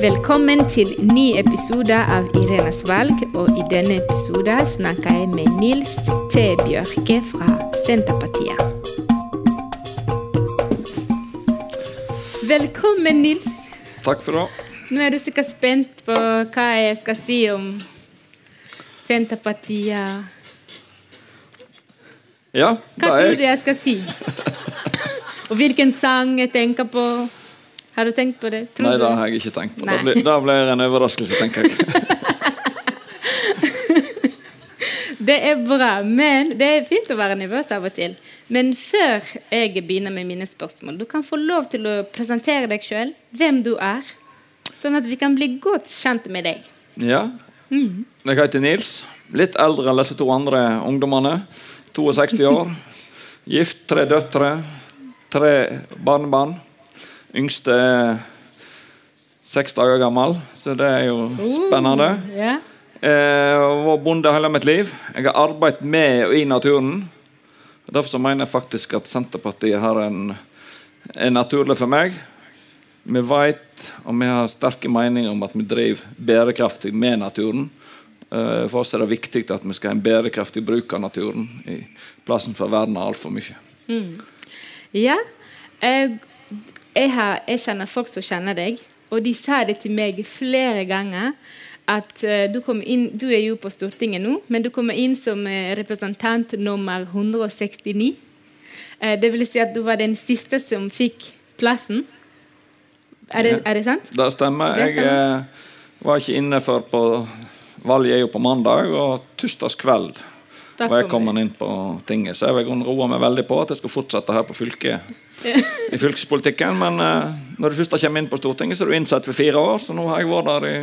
Velkommen til ny episode av Irenas valg, og i denne episoden snakker jeg med Nils T. Bjørke fra Senterpartiet. Velkommen, Nils. Takk for det. Nå er du sikkert spent på hva jeg skal si om Senterpartiet. Ja, Hva tror du jeg skal si? Og hvilken sang jeg tenker på? Har du tenkt på det? Tror Nei, det har jeg ikke tenkt på. Nei. Det blir, det blir en overraskelse, tenker jeg. Det er bra, men det er fint å være nervøs av og til. Men før jeg begynner med mine spørsmål, du kan få lov til å presentere deg sjøl, hvem du er, sånn at vi kan bli godt kjent med deg. Ja. Jeg heter Nils. Litt eldre enn disse to andre ungdommene. 62 år. Gift, tre døtre, tre barnebarn. Yngste er seks dager gammel, så det er jo spennende. jeg var bonde hele mitt liv. Jeg har arbeidet med og i naturen. Derfor så mener jeg faktisk at Senterpartiet har en, er naturlig for meg. Vi vet og vi har sterke meninger om at vi driver bærekraftig med naturen. Eh, for oss er det viktig at vi skal ha en bærekraftig bruk av naturen i plassen for å verne altfor mye. ja. Jeg, jeg, har, jeg kjenner folk som kjenner deg, og de sa det til meg flere ganger. At uh, du, inn, du er jo på Stortinget nå, men du kommer inn som uh, representant nummer 169. Uh, det vil si at du var den siste som fikk plassen. Er det, er det sant? Det stemmer. Det Jeg eh, var ikke inne før på valget er jo på mandag, og tirsdag kveld var jeg kommet inn på tinget. Så jeg roa meg veldig på at jeg skulle fortsette her på fylket i fylkespolitikken. Men eh, når du først kommer inn på Stortinget, så er du innsatt for fire år. Så nå har jeg vært der i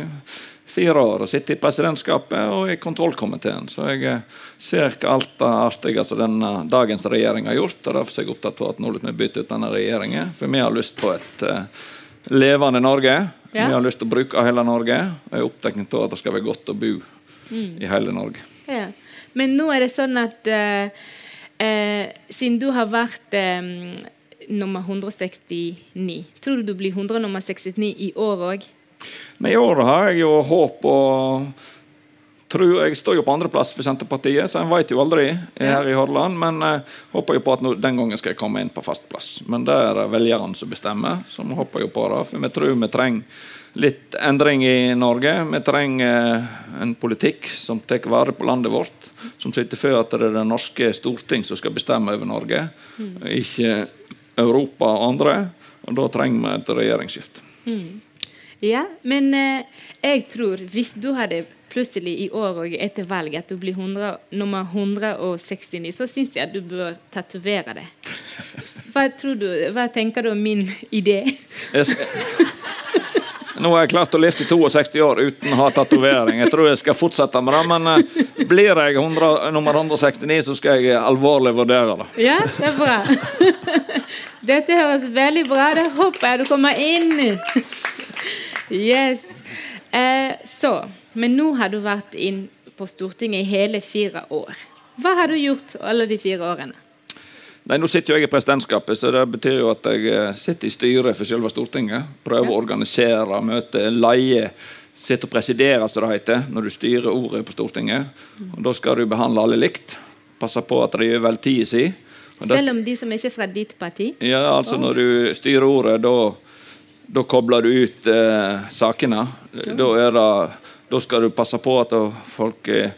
fire år og sittet i presidentskapet og i kontrollkomiteen. Så jeg eh, ser ikke alt det artige som denne dagens regjering har gjort. og Derfor er jeg opptatt av at nå vil vi bytte ut denne regjeringen. For vi har lyst på et uh, levende Norge. Ja. Vi har lyst til å bruke hele Norge. Og jeg er opptatt av at det skal være godt å bo i hele Norge. Ja. Men nå er det sånn at uh, uh, siden du har vært eh, nummer 169, tror du du blir 100 nummer 69 i år òg? Nei, I år har jeg jo håp og tror Jeg står jo på andreplass for Senterpartiet, så en vet jo aldri her i Hordaland. Men jeg håper jo på at nå, den gangen skal jeg komme inn på fast plass. Men det er velgerne som bestemmer, så vi håper jo på det. For vi tror vi trenger litt endring i Norge. Vi trenger eh, en politikk som tar vare på landet vårt. Som sitter for at det er det norske storting som skal bestemme over Norge, ikke Europa og andre. Og da trenger vi et regjeringsskifte. Ja, men eh, jeg tror hvis du hadde plutselig i år og etter valget at du blir 100, nummer 169, så syns jeg at du bør tatovere det. Hva, tror du, hva tenker du om min idé? Jeg Nå har jeg klart å leve i 62 år uten å ha tatovering. Jeg tror jeg skal fortsette med det, men eh, blir jeg 100, nummer 169, så skal jeg alvorlig vurdere det. Ja, det er bra. Dette høres veldig bra ut. Jeg håper du kommer inn. Yes. Eh, så, men nå har du vært inn på Stortinget i hele fire år. Hva har du gjort alle de fire årene? Nei, Nå sitter jo jeg i presidentskapet, så det betyr jo at jeg eh, sitter i styret for selve Stortinget. Prøver å organisere møter, leie. Sitter og presiderer, som det heter, når du styrer ordet på Stortinget. Og Da skal du behandle alle likt. Passe på at de gjør vel tida si. Selv om de som ikke er fra ditt parti? Ja, altså Når du styrer ordet, da, da kobler du ut eh, sakene. Da, det, da skal du passe på at folk eh,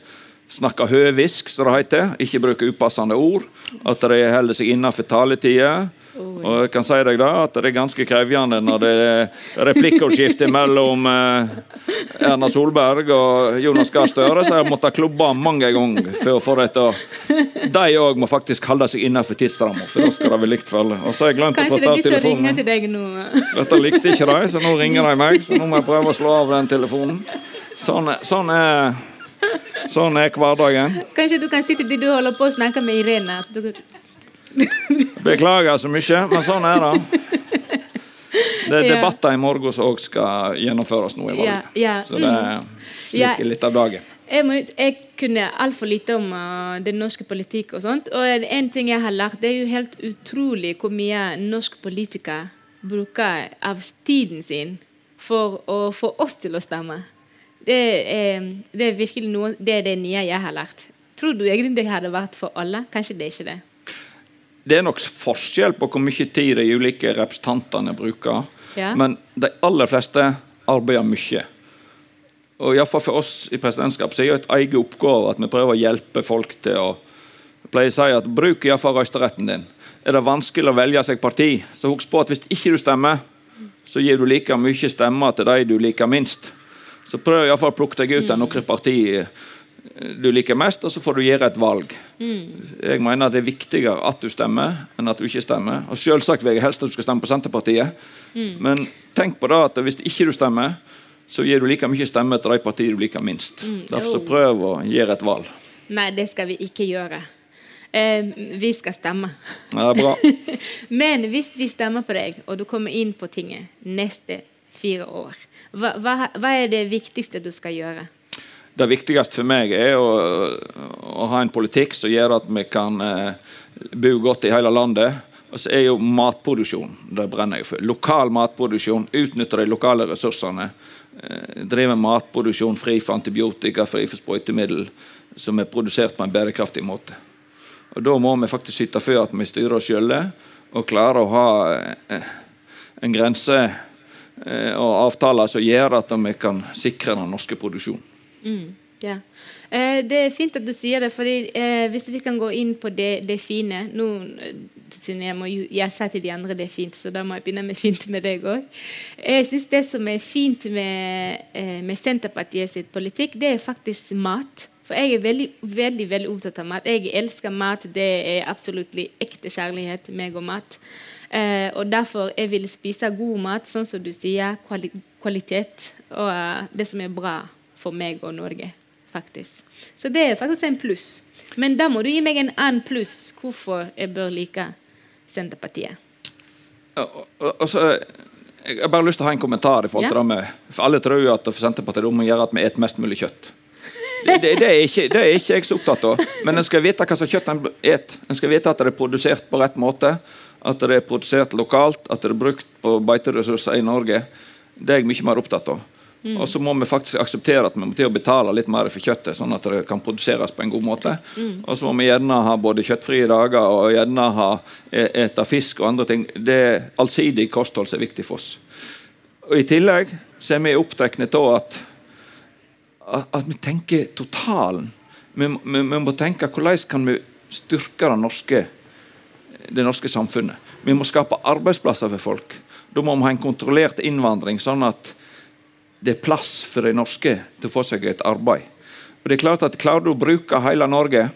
snakker høvisk, som det heter. Ikke bruke upassende ord. At de holder seg innenfor taletida. Og jeg kan si deg da, at det er ganske krevende når det er replikkordskifte mellom eh, Erna Solberg og Jonas Gahr Støre, så jeg måtte klubbe mange ganger for å få det til å De òg må faktisk holde seg innenfor tidsramma, for da skal det være likt for alle. Og så har jeg glemt å Kanskje få det ta de som ringer telefonen. til deg nå? Dette likte ikke de, så nå ringer de meg. Så nå må jeg prøve å slå av den telefonen. Sånn sånn er, sånn er hverdagen. Kanskje du kan si til de du holder på å snakke med Irene Beklager så mye, men sånn er det. Det er debatter i morgen som òg skal gjennomføres nå i valget. ja, Så det er slik litt av dagen. Jeg, må, jeg kunne altfor lite om uh, den norske politikk og sånt. Og en ting jeg har lært, det er jo helt utrolig hvor mye norske politikere bruker av tiden sin for å få oss til å stemme. Det er, det er virkelig noe, det er det nye jeg har lært. Tror du egentlig det hadde vært for alle? Kanskje det er ikke det. Det er nok forskjell på hvor mye tid de ulike representantene bruker. Ja. Men de aller fleste arbeider mye. Og i hvert fall For oss i presidentskapet er det et egen oppgave at vi prøver å hjelpe folk til å pleier å si at Bruk iallfall røysteretten din. Er det vanskelig å velge seg parti, så husk på at hvis ikke du stemmer, så gir du like mye stemmer til de du liker minst. Så prøv iallfall å plukke deg ut av noen partier du liker mest, og så får du gjøre et valg. Jeg mener at det er viktigere at du stemmer, enn at du ikke stemmer. Og Selvsagt vil jeg helst at du skal stemme på Senterpartiet, men tenk på det at hvis ikke du stemmer, så gir du like mye stemme til de partiene du liker minst. Derfor så prøv å gjøre et valg. Nei, det skal vi ikke gjøre. Eh, vi skal stemme. Ja, bra. Men hvis vi stemmer på deg, og du kommer inn på tinget neste fire år, hva, hva, hva er det viktigste du skal gjøre? Det viktigste for meg er å, å ha en politikk som gjør at vi kan eh, bo godt i hele landet. Og så er jo matproduksjon det brenner jeg for. Lokal matproduksjon. Utnytte de lokale ressursene. Eh, drive matproduksjon fri for antibiotika, fri for sprøytemiddel, som er produsert på en bærekraftig måte. Og Da må vi faktisk sitte for at vi styrer oss sjøl og klarer å ha eh, en grense og avtaler som gjør at vi kan sikre den norske produksjonen. Mm, ja. Eh, det er fint at du sier det, for eh, hvis vi kan gå inn på det, det fine nå, siden jeg, må, jeg sa til de andre det er fint, så da må jeg begynne med fint med deg òg. Jeg syns det som er fint med, eh, med Senterpartiet sitt politikk, det er faktisk mat. For jeg er veldig, veldig veldig opptatt av mat. Jeg elsker mat. Det er absolutt ekte kjærlighet, meg og mat. Eh, og derfor jeg vil spise god mat, sånn som du sier, kvali kvalitet. Og uh, det som er bra for meg og Norge, faktisk. Så det er faktisk en pluss. Men da må du gi meg en annen pluss hvorfor jeg bør like Senterpartiet. Altså, jeg har bare lyst til å ha en kommentar i forhold til Ja. det med For alle tror jo at for Senterpartiet det må gjøre at vi spiser mest mulig kjøtt. Det, det, er ikke, det er ikke jeg så opptatt av. Men en skal vite hva slags kjøtt en spiser. En skal vite at det er produsert på rett måte. At det er produsert lokalt. At det er brukt på beiteressurser i Norge. Det er jeg mye mer opptatt av. Og så må vi faktisk akseptere at vi må til å betale litt mer for kjøttet, sånn at det kan produseres på en god måte. Og så må vi gjerne ha både kjøttfrie dager og gjerne ha e- ete fisk og andre ting. Det Allsidig kosthold som er viktig for oss. Og I tillegg så er vi opptatt av at, at vi tenker totalen. Vi, vi, vi må tenke hvordan kan vi styrke det norske, det norske samfunnet. Vi må skape arbeidsplasser for folk. Da må vi ha en kontrollert innvandring, sånn at det er plass for de norske til å få seg et arbeid. Og det er klart at Klarer du å bruke hele Norge,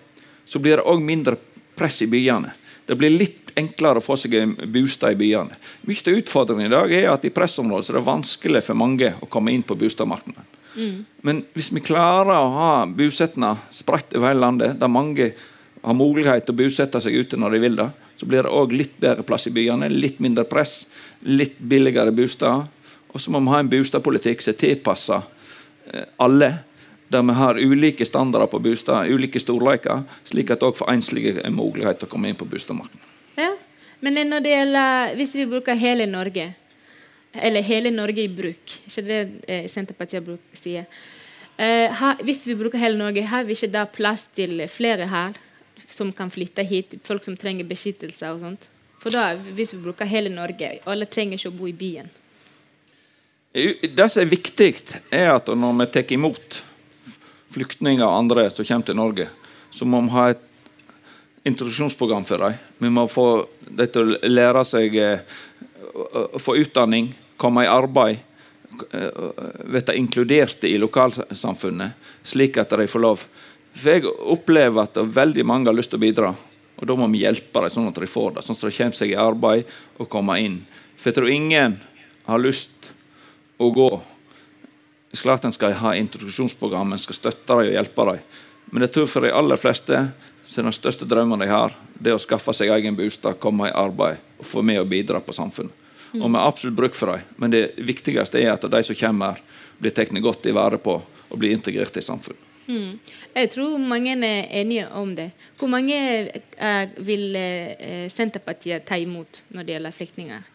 så blir det òg mindre press i byene. Det blir litt enklere å få seg en bostad i byene. Mye av utfordringen i dag er at i pressområder er det vanskelig for mange å komme inn på boligmarkedet. Men hvis vi klarer å ha bosettinger spredt over hele landet, der mange har mulighet til å bosette seg ute når de vil det, så blir det òg litt bedre plass i byene, litt mindre press, litt billigere bosteder. Og så må vi ha en boligpolitikk som er tilpassa alle, der vi har ulike standarder på bostad, ulike storleker, slik at òg for enslige er mulighet til å komme inn på boligmarkedet. Ja. Men når det gjelder, hvis vi bruker hele Norge, eller hele Norge i bruk, ikke det eh, Senterpartiet bruk, sier eh, her, Hvis vi bruker hele Norge, har vi ikke da plass til flere her som kan flytte hit? Folk som trenger beskyttelse og sånt? For da, hvis vi bruker hele Norge, alle trenger ikke å bo i byen. Det som er viktig, er at når vi tar imot flyktninger og andre som kommer til Norge, så må vi ha et introduksjonsprogram for dem. Vi må få dem til å lære seg eh, få utdanning, komme i arbeid, eh, bli inkludert i lokalsamfunnet, slik at de får lov. For Jeg opplever at veldig mange har lyst til å bidra, og da må vi hjelpe dem sånn at de får det. Sånn at de kommer seg i arbeid og kommer inn. For jeg tror ingen har lyst å gå det er klart en skal ha introduksjonsprogram, en skal støtte dem og hjelpe dem. Men jeg tror for de aller fleste så er den største drømmen de har, det å skaffe seg egen bolig, komme i arbeid og få med og bidra på samfunnet. Og vi har absolutt bruk for dem, men det viktigste er at de som kommer blir tatt godt i vare på og blir integrert i samfunnet. Mm. Jeg tror mange er enige om det. Hvor mange eh, vil eh, Senterpartiet ta imot når det gjelder flyktninger?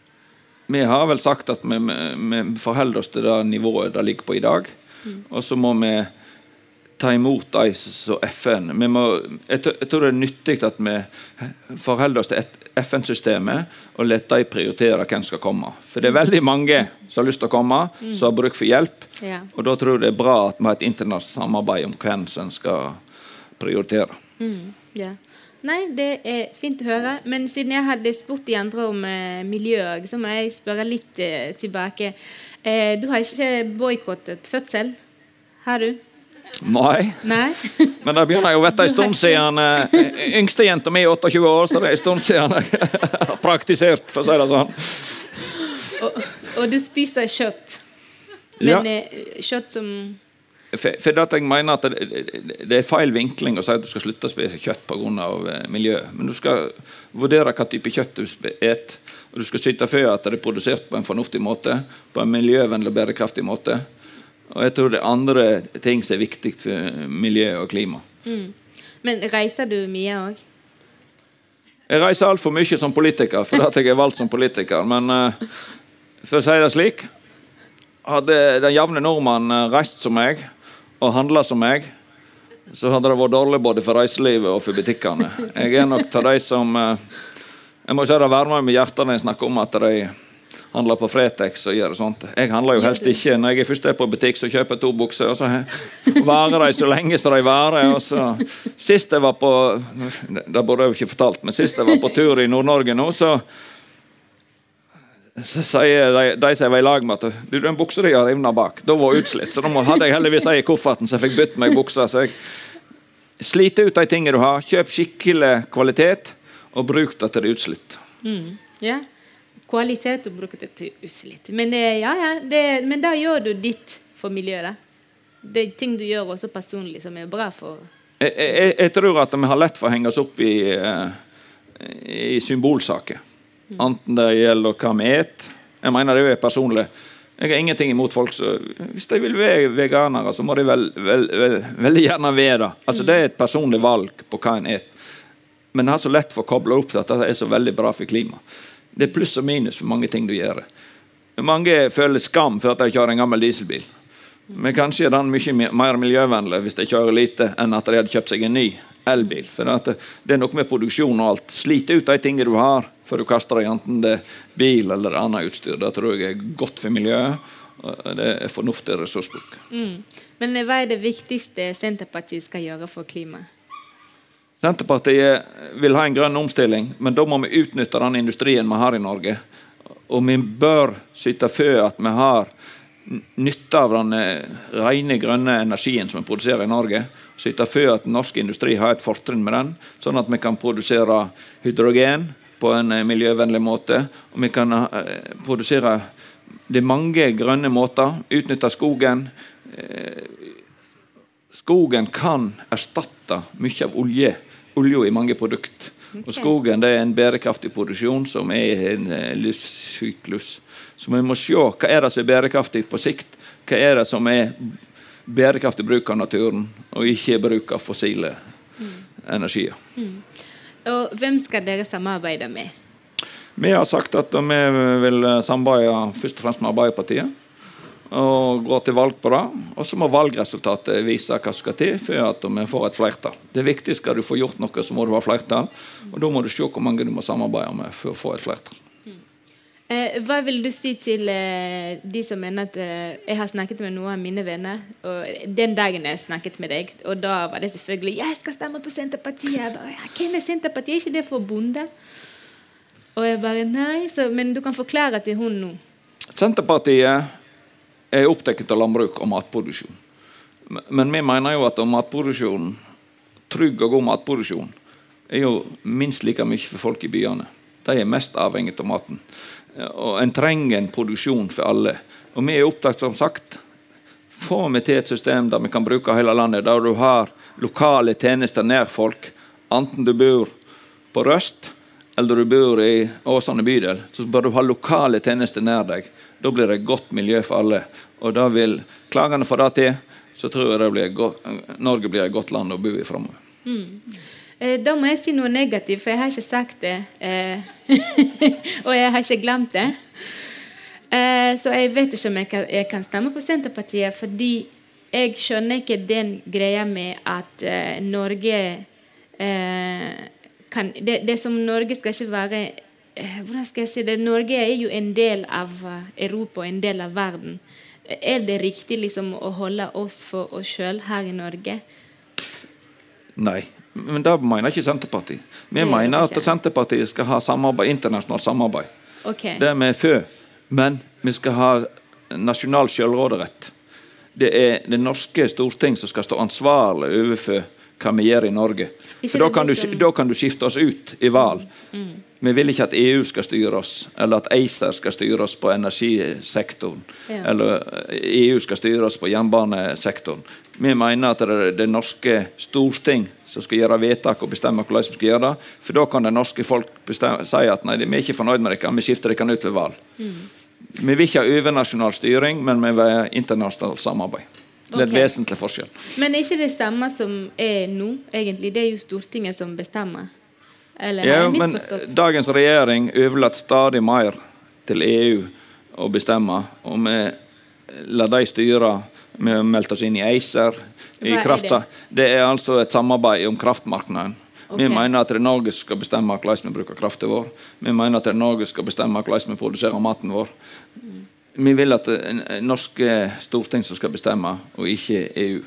vi har vel sagt at vi, vi, vi forholder oss til det nivået det ligger på i dag. Mm. Og så må vi ta imot de som FN. Må, jeg, tror det er nyttig at vi forholder oss til FN-systemet og lar de prioritere hvem som skal komme. For det er veldig mange som har lyst til å komme, mm. som har bruk for hjelp. Ja. Og da tror jeg det er bra at vi har et internasjonalt samarbeid om hvem som skal prioritere. Mm. Yeah. Nei, det er fint å høre. Men siden jeg hadde spurt de andre om eh, miljø, så må jeg spørre litt eh, tilbake. Eh, du har ikke boikottet fødsel? Har du? Nei. Nei. Men det begynner jo å bli en stund siden eh, Yngstejenta mi er 28 år, så det er en stund siden jeg har praktisert, for å si det sånn. Og, og du spiser kjøtt. Men ja. Eh, kjøtt som for, for jeg mener at det, det, er feil vinkling å si at du skal slutte å spise kjøtt pga. Eh, miljøet. Men du skal vurdere hva type kjøtt du spiser. Og du skal sitte for at det er produsert på en fornuftig måte, på en miljøvennlig og bærekraftig måte. Og jeg tror det er andre ting som er viktig for miljø og klima. Mm. Men reiser du mye òg? Jeg reiser altfor mye som politiker, for at jeg er valgt som politiker. Men uh, for å si det slik Hadde den jevne nordmann uh, reist som meg og handla som meg, så hadde det vært dårlig både for reiselivet og for butikkene. Jeg er nok av de som uh, Jeg må si det varmer med hjertet når jeg snakker om at de handler på Fretex og gjør sånt. Jeg handler jo helst ikke. Når jeg først er på butikk, så kjøper jeg to bukser, og så varer de så lenge som de varer. Og så. Sist jeg var på Det burde jeg jo ikke fortalt, men sist jeg var på tur i Nord-Norge nå, så så sier de, de som jeg var i lag med, at du, den buksa di har rivna bak. Da var utslitt. Så da hadde jeg heldigvis ei i kofferten, så jeg fikk bytte meg buksa. Så jeg sliter ut de tingene du har. Kjøp skikkelig kvalitet, og bruk det til det er utslitt. Mm. Yeah kvalitet og bruke det til utslitt. Men, ja, ja, det, men da gjør du ditt for miljøet. Det er ting du gjør også personlig som er bra for Jeg, jeg, jeg tror at vi har lett for å henge oss opp i, uh, i symbolsaker. Mm. Enten det gjelder hva vi spiser. Jeg mener det er personlig. Jeg har ingenting imot folk som Hvis de vil være veganere, så må de vel, vel, vel, veldig gjerne være det. Altså, det er et personlig valg på hva en spiser. Men det har så lett for å koble opp til at det er så veldig bra for klimaet. Det er pluss og minus for mange ting du gjør. Mange føler skam for at de kjører en gammel dieselbil. Men kanskje er den mye mer miljøvennlig hvis de kjører lite, enn at de hadde kjøpt seg en ny elbil. For det er noe med produksjon og alt. Slite ut de tingene du har, før du kaster dem, enten det er bil eller annet utstyr. Det tror jeg er godt for miljøet. Det er fornuftig ressursbruk. Mm. Men hva er det viktigste Senterpartiet skal gjøre for klimaet? Senterpartiet vil ha en grønn omstilling, men da må vi utnytte den industrien vi har i Norge. Og vi bør sitte for at vi har nytte av den rene, grønne energien som vi produserer i Norge. Sitte for at norsk industri har et fortrinn med den, sånn at vi kan produsere hydrogen på en miljøvennlig måte. Og vi kan eh, produsere Det mange grønne måter. Utnytte skogen. Eh, skogen kan erstatte mye av olje olja i mange produkter. Okay. Og skogen det er en bærekraftig produksjon som er en eh, livssyklus. Så vi må se hva er det som er bærekraftig på sikt. Hva er det som er bærekraftig bruk av naturen, og ikke bruk av fossile mm. energier. Mm. Og Hvem skal dere samarbeide med? Vi har sagt at vi vil samarbeide først og fremst med Arbeiderpartiet og går til valg på det. Og så må valgresultatet vise hva som skal til for at vi får et flertall. Det er viktig skal du få gjort noe, så må du ha flertall. Og da må du se hvor mange du må samarbeide med for å få et flertall. Eh, hva vil du si til eh, de som mener at eh, Jeg har snakket med noen av mine venner. og Den dagen jeg snakket med deg, og da var det selvfølgelig 'Jeg skal stemme på Senterpartiet'. Jeg bare, Hvem er Senterpartiet? Er ikke det for bonde? Og jeg bare Nei, så, men du kan forklare til hun nå. Senterpartiet er opptatt av landbruk og matproduksjon. Men vi mener jo at matproduksjon, trygg og god matproduksjon er jo minst like mye for folk i byene. De er mest avhengig av maten. Og En trenger en produksjon for alle. Og vi er opptatt, som sagt, får vi til et system der vi kan bruke hele landet, der du har lokale tjenester nær folk, enten du bor på Røst eller du bor i Åsane bydel, så bør du ha lokale tjenester nær deg. Da blir det godt miljø for alle. Og da vil klagene få det til, så tror jeg blir Norge blir et godt land å bo i framover. Mm. Eh, da må jeg si noe negativt, for jeg har ikke sagt det. Eh, og jeg har ikke glemt det. Eh, så jeg vet ikke om jeg kan, jeg kan stemme på Senterpartiet, fordi jeg skjønner ikke den greia med at Norge kan det, det som Norge skal ikke være Hvordan skal jeg si det? Norge er jo en del av eh, Europa en del av verden. Er det riktig liksom å holde oss for oss sjøl her i Norge? Nei. Men det mener ikke Senterpartiet. Vi Det mener at. Senterpartiet skal ha samarbeid, internasjonalt samarbeid. Okay. Det er vi for. Men vi skal ha nasjonal selvråderett. Det er det norske storting som skal stå ansvarlig overfor hva vi gjør i Norge. Så For da kan, som... du, da kan du skifte oss ut i valg. Vi vil ikke at EU skal styre oss, eller at ACER skal styre oss på energisektoren. Ja. Eller EU skal styre oss på jernbanesektoren. Vi mener at det er det norske storting som skal gjøre vedtak og bestemme hvordan vi skal gjøre det. For da kan det norske folk bestemme, si at nei, vi er ikke fornøyd med dere, vi skifter dere ut ved valg. Vi vil ikke ha overnasjonal styring, men vi vil ha internasjonalt samarbeid. Det er et Ok. vesentlig forskjell. Men er ikke det samme som er nå, egentlig? Det er jo Stortinget som bestemmer. Eller har Ja, jeg men misforstått? dagens regjering overlater stadig mer til EU å bestemme. Og vi lar de styre. Vi har meldt oss inn i ACER. I Hva er kraftsa- det er altså et samarbeid om kraftmarkedet. Vi mener at det er Norge skal bestemme hvordan vi bruker kraften vår. Vi mener at det er Norge som skal bestemme hvordan vi produserer maten vår. Vi vil at det er norske storting som skal bestemme, og ikke EU.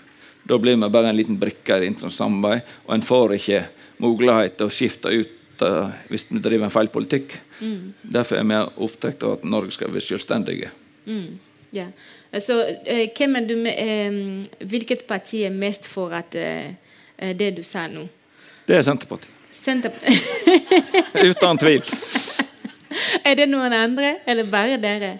Da blir vi bare en liten brikke i internasjonalt samarbeid, og en får ikke mulighet til å skifte ut uh, hvis vi driver en feil politikk. Derfor er vi opptatt av at Norge skal være selvstendige. Mm, ja. Så eh, hvem er du med, eh, Hvilket parti er mest for at eh, eh, det du sa nå? Det er Senterpartiet. Senterpartiet Uten tvil. Er det noen andre, eller bare dere?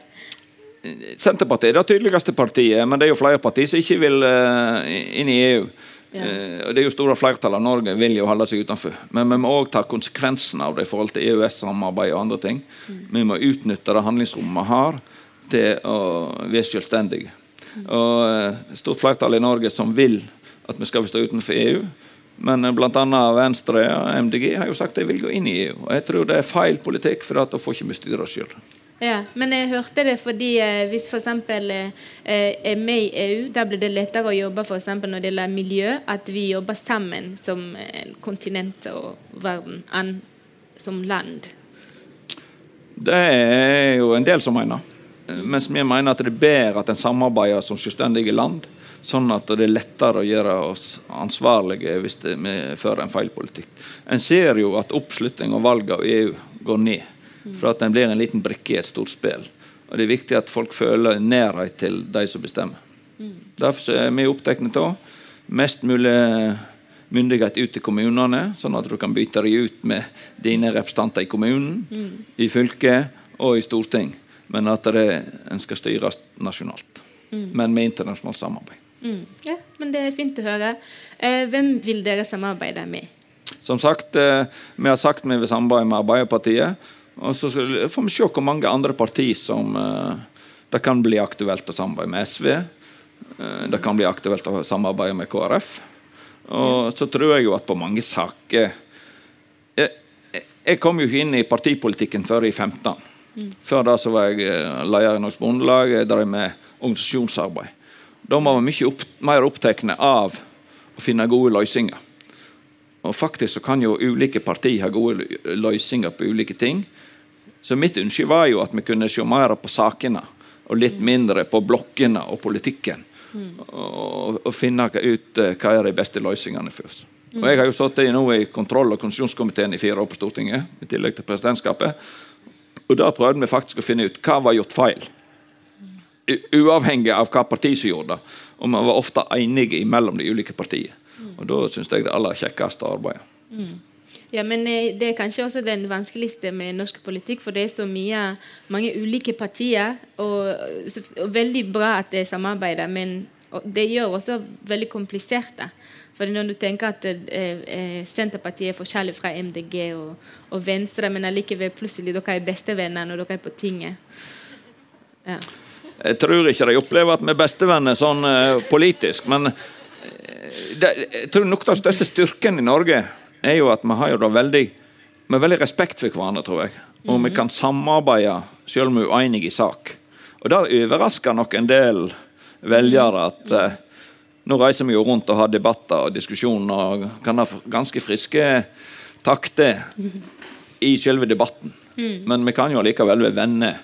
Senterpartiet er det tydeligste partiet, men det er jo flere partier som ikke vil uh, inn i EU. Ja. Eh, og det er jo Store flertall av Norge vil jo holde seg utenfor. Men vi må òg ta konsekvensen av det i forhold til EØS-samarbeid og andre ting. Vi må utnytte det handlingsrommet vi har til å være selvstendige. Og eh, stort flertall i Norge som vil at vi skal stå utenfor EU. Men eh, bl.a. Venstre og MDG har jo sagt de vil gå inn i EU. Og jeg tror det er feil politikk, for da får ikke vi styre oss sjøl. Ja, men jeg hørte det fordi eh, hvis f.eks. Eh, er med i EU, da blir det lettere å jobbe eksempel når det gjelder miljø, at vi jobber sammen som eh, kontinent og verden, an, som land. Det er jo en del som mener. Eh, Mens vi mener at det er bedre at en samarbeider som selvstendige land, sånn at det er lettere å gjøre oss ansvarlige hvis vi fører en feil politikk. En ser jo at oppslutning og valg av EU går ned, for at en blir en liten brikke i et stort spill. Og Det er viktig at folk føler nærhet til de som bestemmer. Derfor er vi opptatt av mest mulig myndighet ut til kommunene, sånn at du kan bytte deg ut med dine representanter i kommunen, i fylket og i storting. Men at det, en skal styres nasjonalt. Men med internasjonalt samarbeid. Mm. Ja, men det er fint å høre. Eh, hvem vil dere samarbeide med? Som sagt, eh, Vi har sagt vi vil samarbeide med Arbeiderpartiet. Og så får vi se hvor mange andre partier som eh, det kan bli aktuelt å samarbeide med SV. Eh, Det kan bli aktuelt å samarbeide med KrF. Og så tror jeg jo at på mange saker Jeg, jeg- kom jo ikke inn i partipolitikken før i 15. Før da så var jeg eh, leder i Norsk Bondelag. Jeg drev med organisasjonsarbeid. Da var vi mye opp, mer opptatt av å finne gode løsninger. Og faktisk så kan jo ulike partier ha gode løsninger på ulike ting. Så mitt ønske var jo at vi kunne se mer på sakene, og litt mindre på blokkene og politikken. Og, og finne ut eh, hva er de beste løsningene for oss. Og Jeg har jo sittet i- nå i kontroll- og konstitusjonskomiteen i fire år på Stortinget, i tillegg til presidentskapet. Og da prøvde vi faktisk å finne ut hva var gjort feil. Uavhengig av hva parti som gjorde det. Og man var ofte enige mellom de ulike partiene. Og da syns jeg det aller kjekkeste arbeidet. Ja, men eh, Det er kanskje også den vanskeligste med norsk politikk, for det er så mye, mange ulike partier. Og, og veldig bra at det samarbeider, men det gjør også veldig komplisert. da. For når du tenker at eh, eh, Senterpartiet er forskjellig fra MDG og, og Venstre, men allikevel plutselig dere er bestevenner når dere er på tinget. Ja. Jeg tror ikke de opplever at vi er bestevenner sånn eh, politisk, men eh, det, jeg tror nok den største styrken i Norge er jo at vi har jo da veldig vi veldig respekt for hverandre, tror jeg. Og vi kan samarbeide selv om vi er uenige i sak. Og det overrasker nok en del velgere at eh, nå reiser vi jo rundt og har debatter og diskusjoner og kan ha ganske friske takter i selve debatten. Men vi kan jo likevel være venner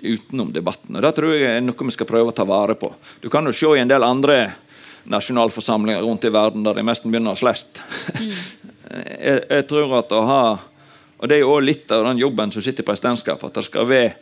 utenom debatten. Og Det tror jeg er noe vi skal prøve å ta vare på. Du kan jo se i en del andre nasjonalforsamlinger rundt i verden der de nesten begynner å slåss. jeg, jeg tror at å ha Og det er jo òg litt av den jobben som sitter i presidentskapet, at det skal være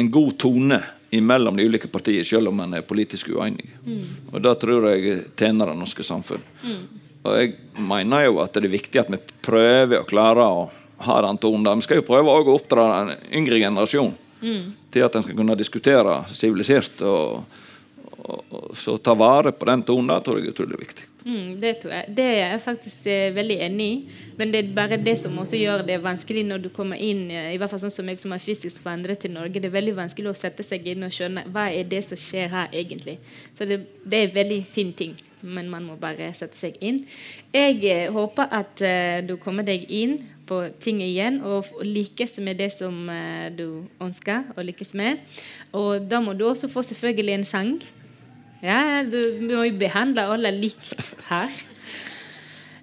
en god tone mellom de ulike partiene, selv om en er politisk uenig. Mm. Og Det tror jeg tjener det norske samfunn. Mm. Og jeg mener jo at det er viktig at vi prøver å klare å ha den tonen. Vi skal jo prøve å oppdra en yngre generasjon mm. til at en skal kunne diskutere sivilisert. Og, så ta vare på den tonen, tror jeg er utrolig viktig. Mm, det, tror jeg. det er jeg faktisk eh, veldig enig i. Men det er bare det som også gjør det vanskelig når du kommer inn eh, i hvert fall sånn som jeg som er fysisk forandret til Norge. Det er veldig vanskelig å sette seg inn og skjønne hva er det som skjer her egentlig. Så det, det er veldig fin ting. Men man må bare sette seg inn. Jeg eh, håper at uh, du kommer deg inn på ting igjen og lykkes med det som uh, du ønsker å lykkes med. Og da må du også få selvfølgelig en sang. Ja, du må jo behandle alle likt her.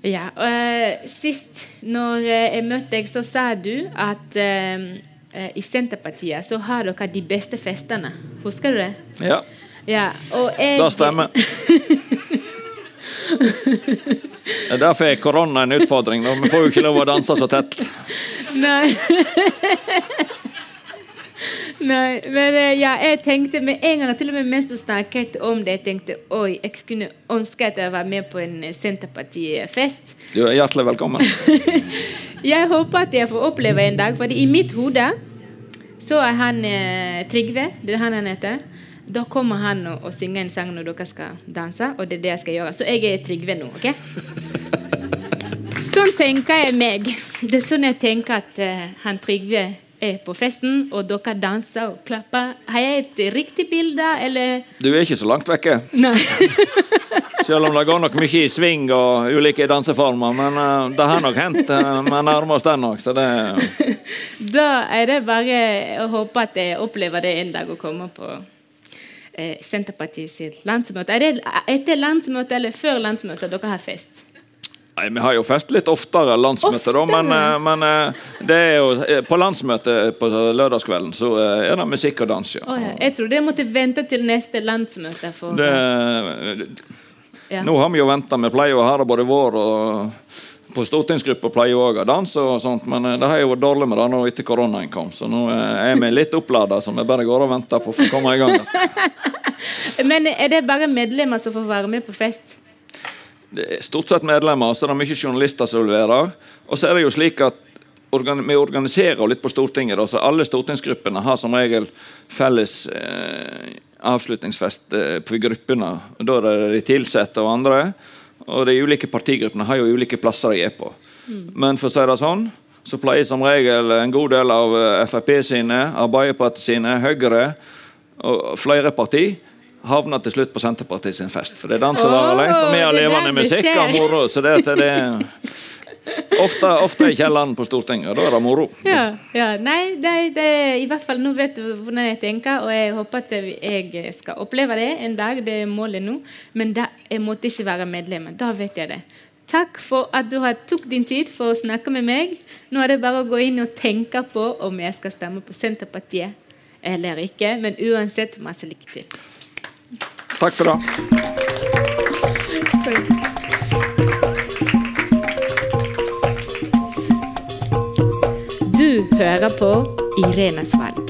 Ja, og Sist når uh, jeg møtte deg, så sa du at uh, i Senterpartiet så har dere de beste festene. Husker du det? Ja. ja og jeg... Det stemmer. Derfor er korona en utfordring. Vi får jo ikke lov å danse så tett. Nei. Nei, men eh, ja, jeg tenkte med en gang, til og med mens du snakket om det, jeg tenkte oi, jeg skulle ønske at jeg var med på en Senterpartifest. Senterparti-fest. Du er hjertelig velkommen. jeg håper at jeg får oppleve en dag, for i mitt hode så er han eh, Trygve, det er han han heter. Da kommer han og, og synger en sang når dere skal danse, og det er det jeg skal gjøre. Så jeg er Trygve nå, OK? Sånn tenker jeg meg. Det er sånn jeg tenker at uh, han Trygve er på festen, og dere danser og klapper. Har jeg et riktig bilde, eller? Du er ikke så langt vekke. Nei. Selv om det går nok mye i sving og ulike danseformer. Men uh, det har nok hendt. Uh, vi nærmer oss den nok, så det Da er det bare å håpe at jeg opplever det en dag å komme på uh, Senterpartiet landsmøte. Er det etter landsmøtet eller før landsmøtet dere har fest? Nei, Vi har jo fest litt oftere landsmøte, da, men, eh, men, eh, det er jo eh, på landsmøtet på lørdagskvelden så er det musikk og dans. Ja. Oh, ja. Jeg trodde jeg måtte vente til neste landsmøte. For... Det, ja. Nå har vi jo venta. Vi pleier å ha det både vår og på stortingsgruppa pleier òg å danse, og sånt, men det har jo vært dårlig med det nå etter koronaen kom. Så nå er vi litt opplada, så vi bare går og venter på å få komme i gang. men er det bare medlemmer som får være med på fest? Det er stort sett medlemmer, så det er mye journalister som leverer. Og så er det jo slik at vi organiserer litt på Stortinget. så Alle stortingsgruppene har som regel felles eh, avslutningsfest eh, på gruppene. Da er det de tilsatte og andre. Og de ulike partigruppene har jo ulike plasser de er på. Mm. Men for å si det sånn, så pleier som regel en god del av eh, Frp sine, Arbeiderpartiet sine, Høyre og flere partier havna til slutt på Senterpartiet sin fest. For det er den som varer lengst, og vi har levende musikk og moro. så det, det Ofte, ofte i kjelleren på Stortinget, og da er det moro. Ja, ja. Nei, det, det, i hvert fall nå vet du hvordan jeg tenker, og jeg håper at jeg skal oppleve det en dag. Det er målet nå. Men da, jeg måtte ikke være medlem. Da vet jeg det. Takk for at du har tok din tid for å snakke med meg. Nå er det bare å gå inn og tenke på om jeg skal stemme på Senterpartiet eller ikke. Men uansett, masse lykke til. Takk for det. Du hører på Irene valg.